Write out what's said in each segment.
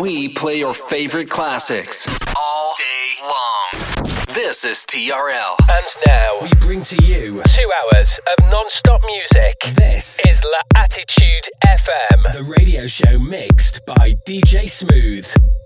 we play your favorite classics all day long. This is TRL. And now we bring to you two hours of non-stop music. This is L'Attitude FM, the radio show mixed by DJ Smooth.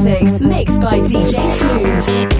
Classics mixed by DJ Smooth.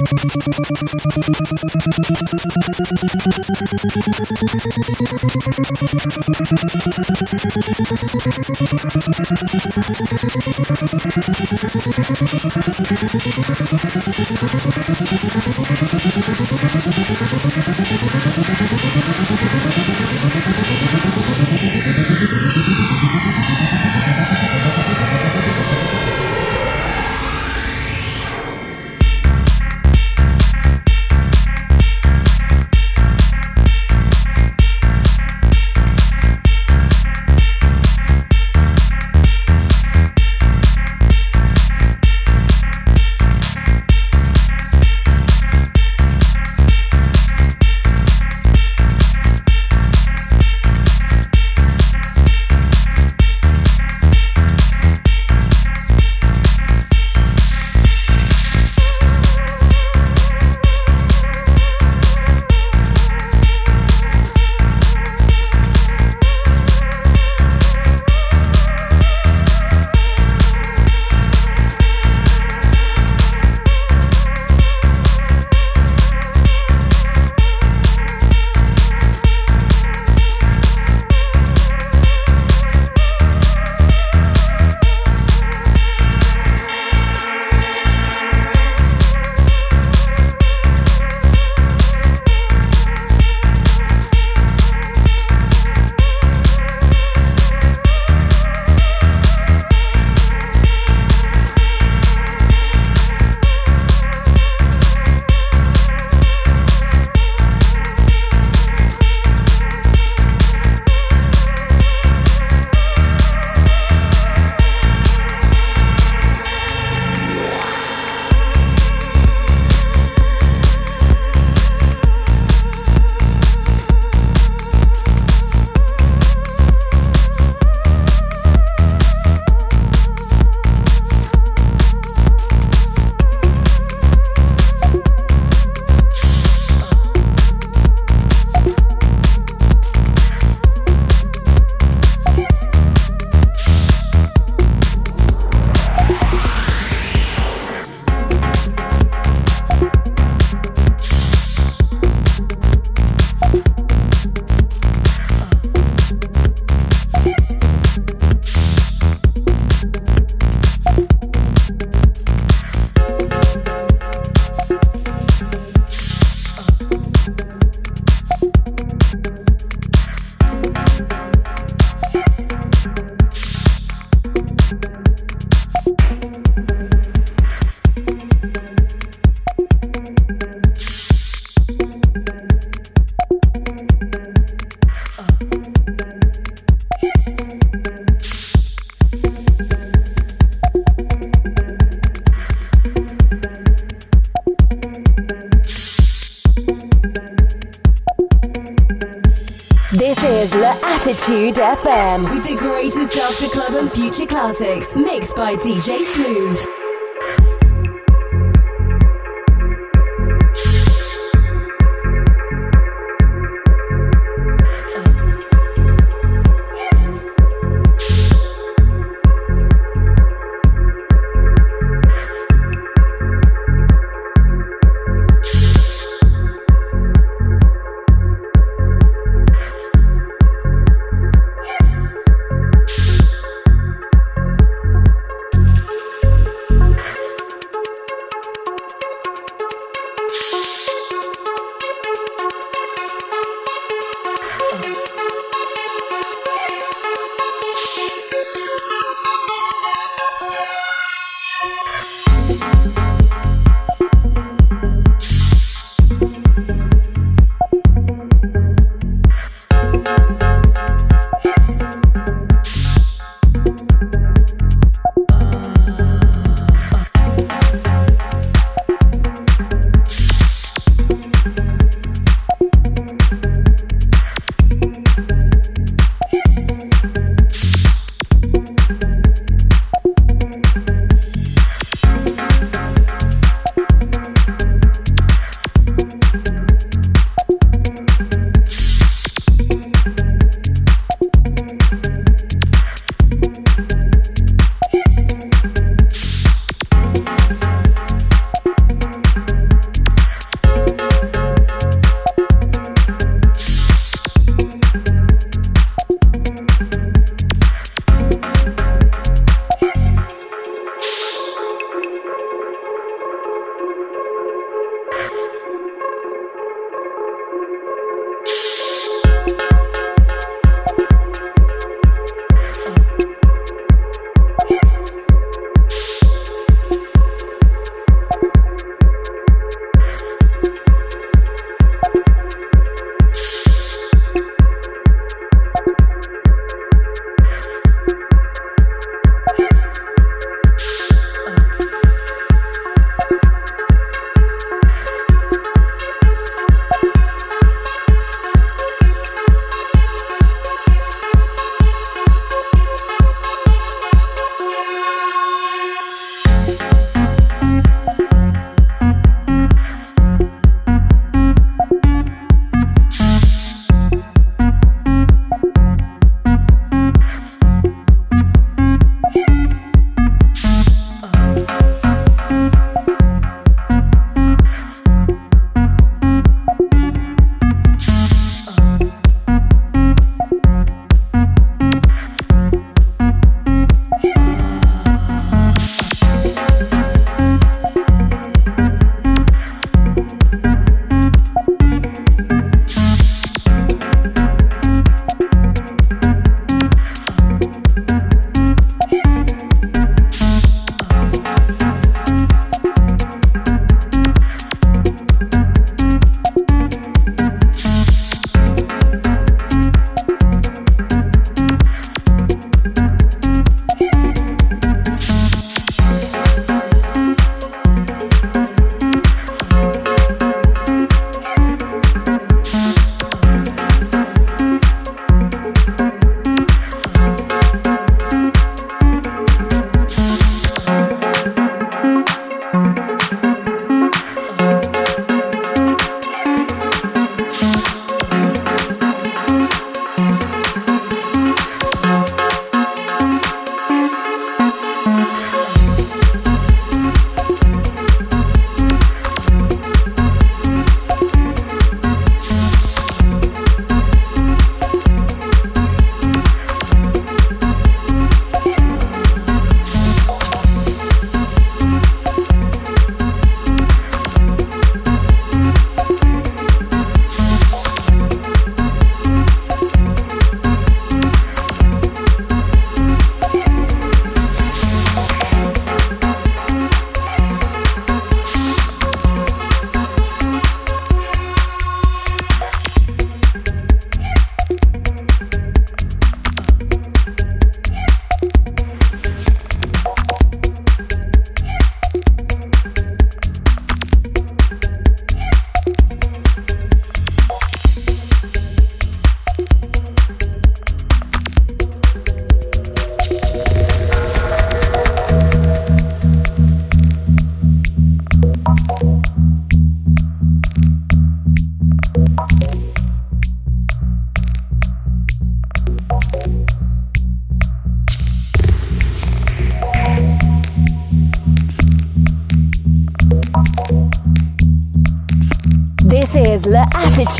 Attitude FM with the greatest after club and future classics mixed by DJ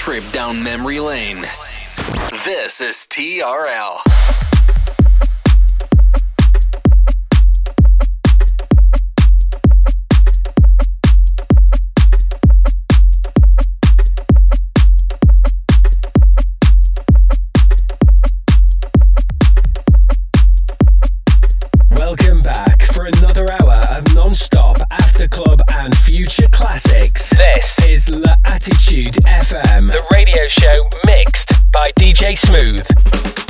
trip down memory lane. This is TRL. mixed by DJ Smooth.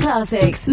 Classics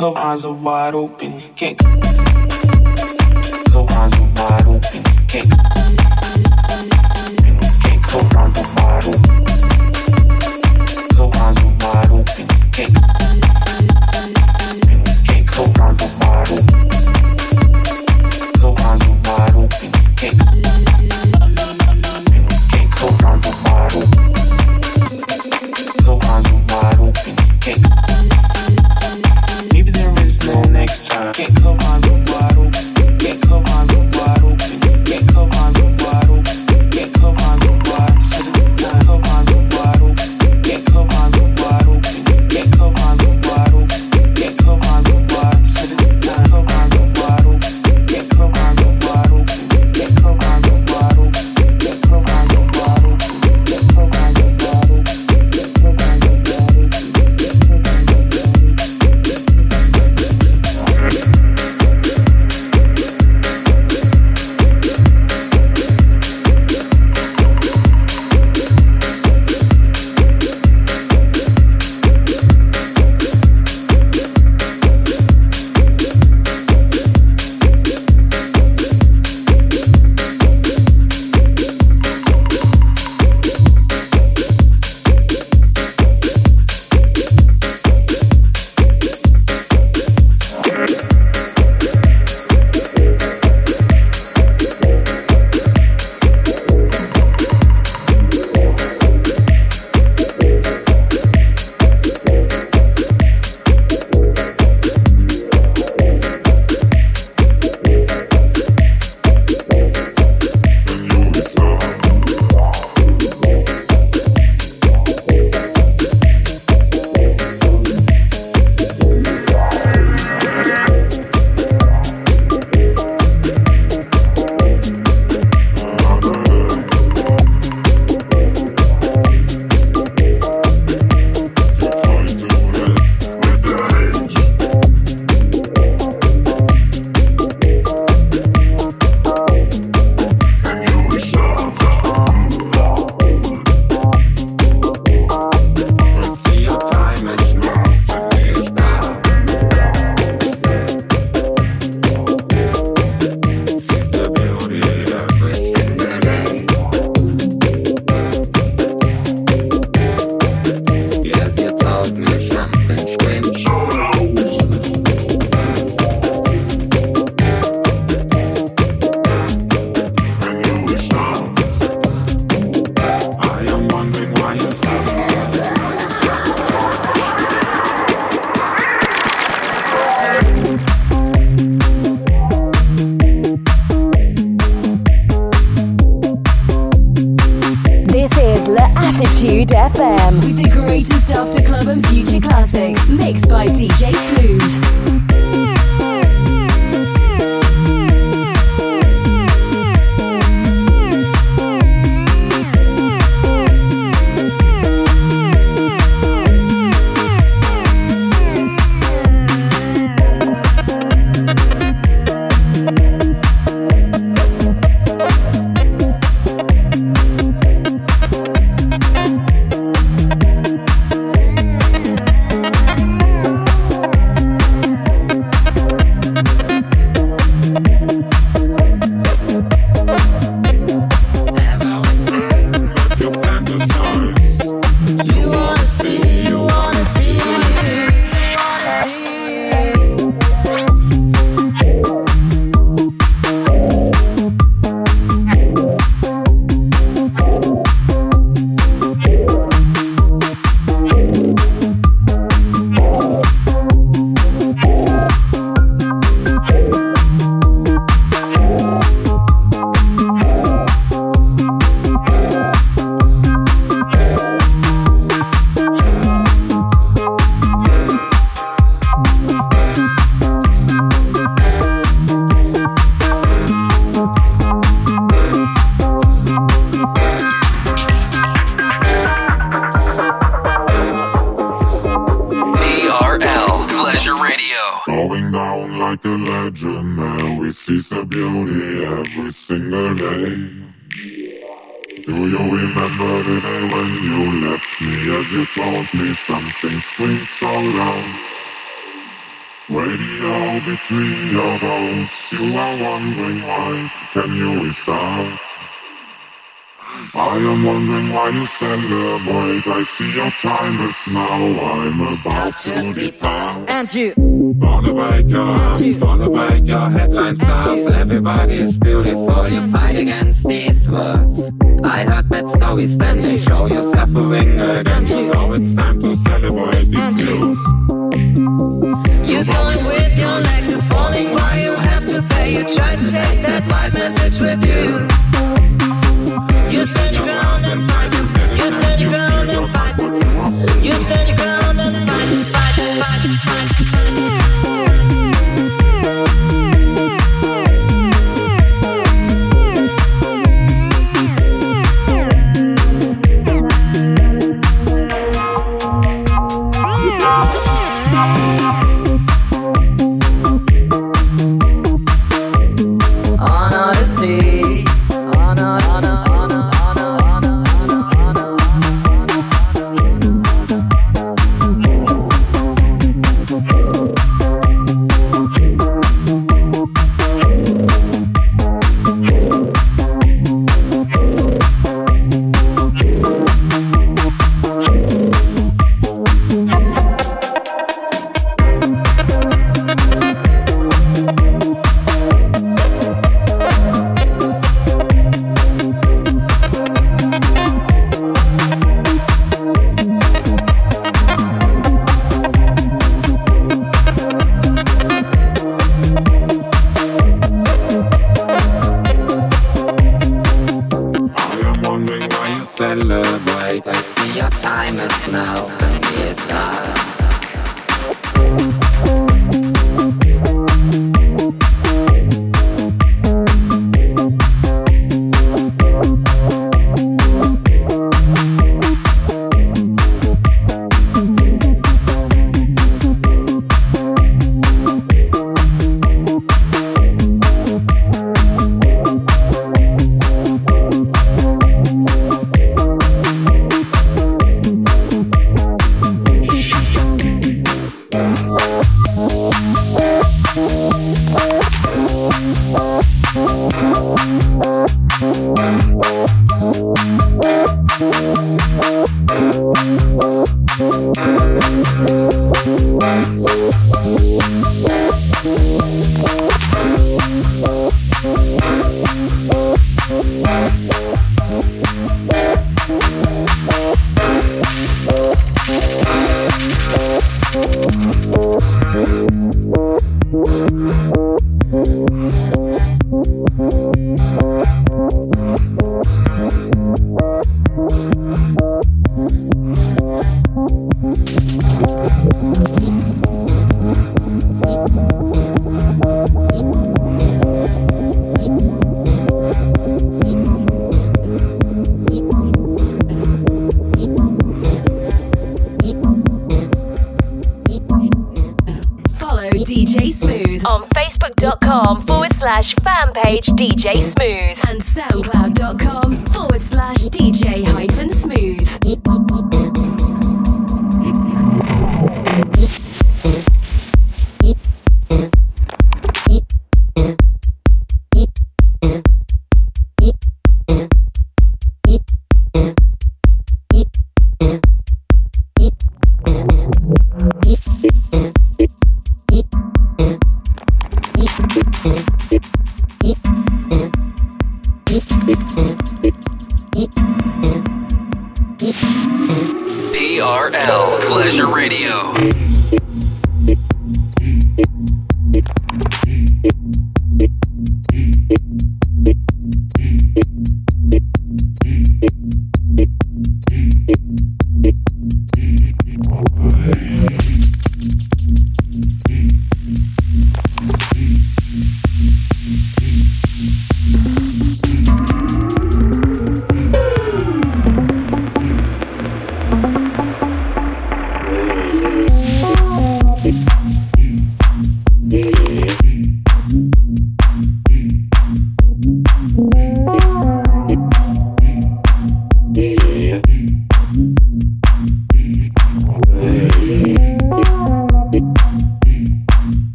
come eyes are wide open. Can't Radio between your bones, you are wondering why, can you restart? I am wondering why you celebrate. I see your time is now. I'm about to depart. And you. Gonna break your hearts, gonna break your headline stars. Everybody's beautiful. You fight against these words. I heard bad stories, then they show you suffering again. You know it's time to celebrate these news. You're going with your legs, you're falling while you have to pay. You try to take that white message with you. You stand your ground and fight. You stand your ground and fight. You stand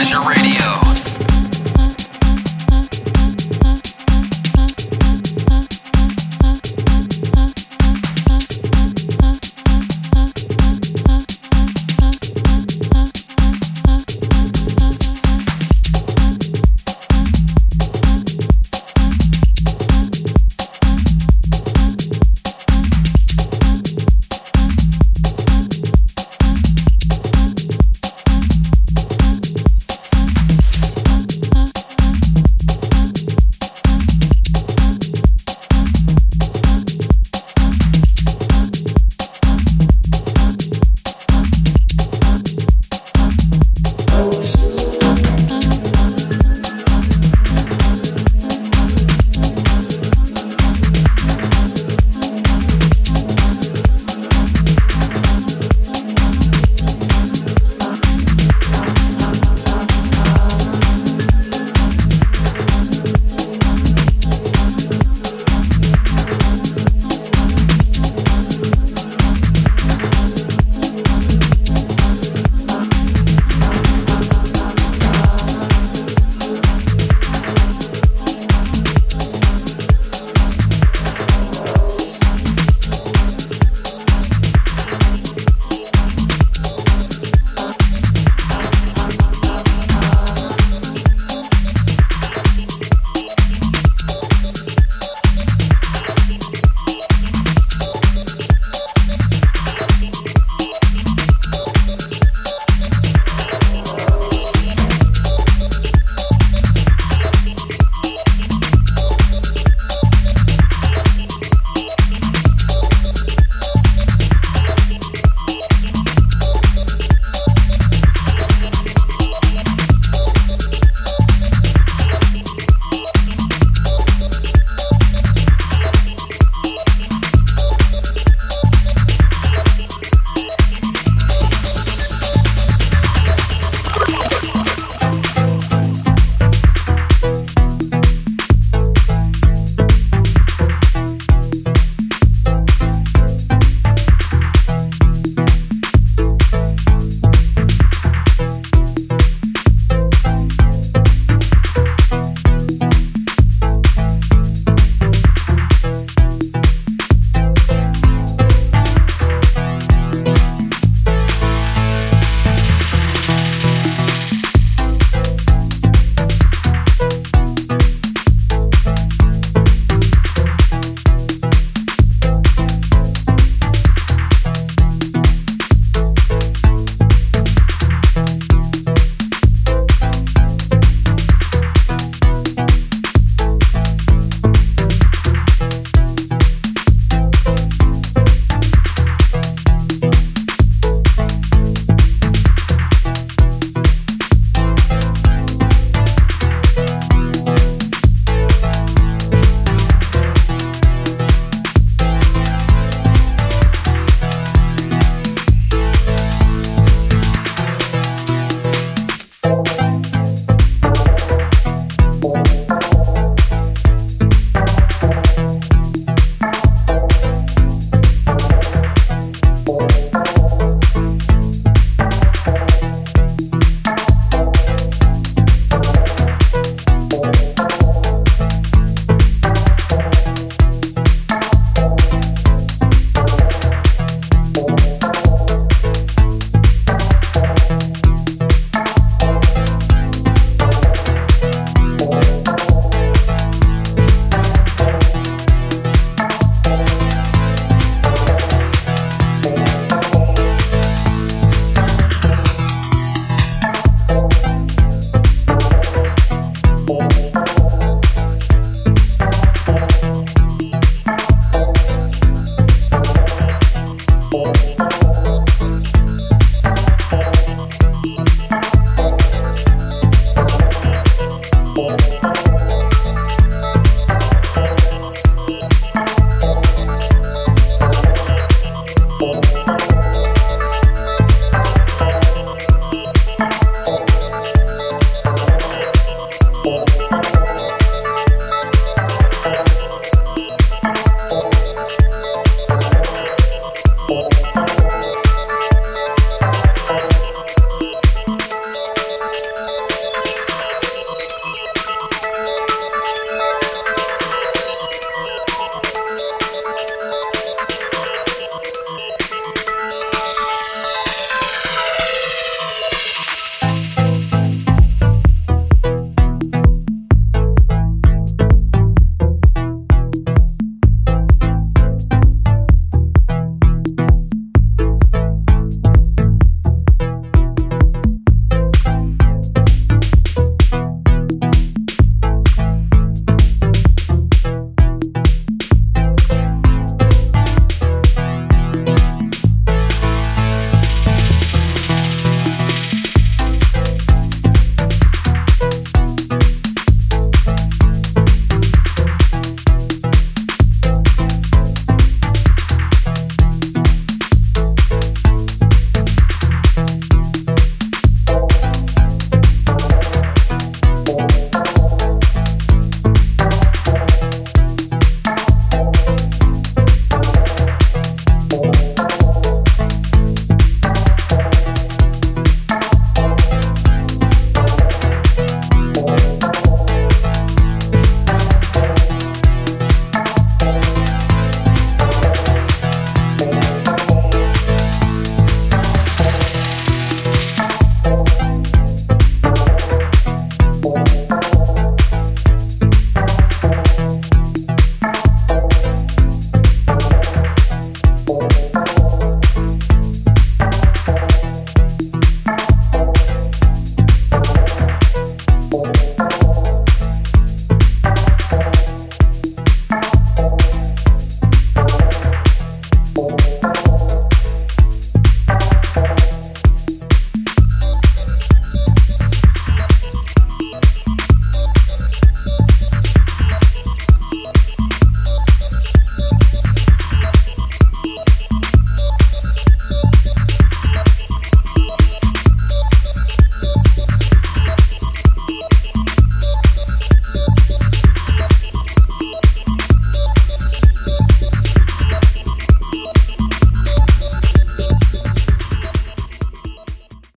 Pleasure Radio.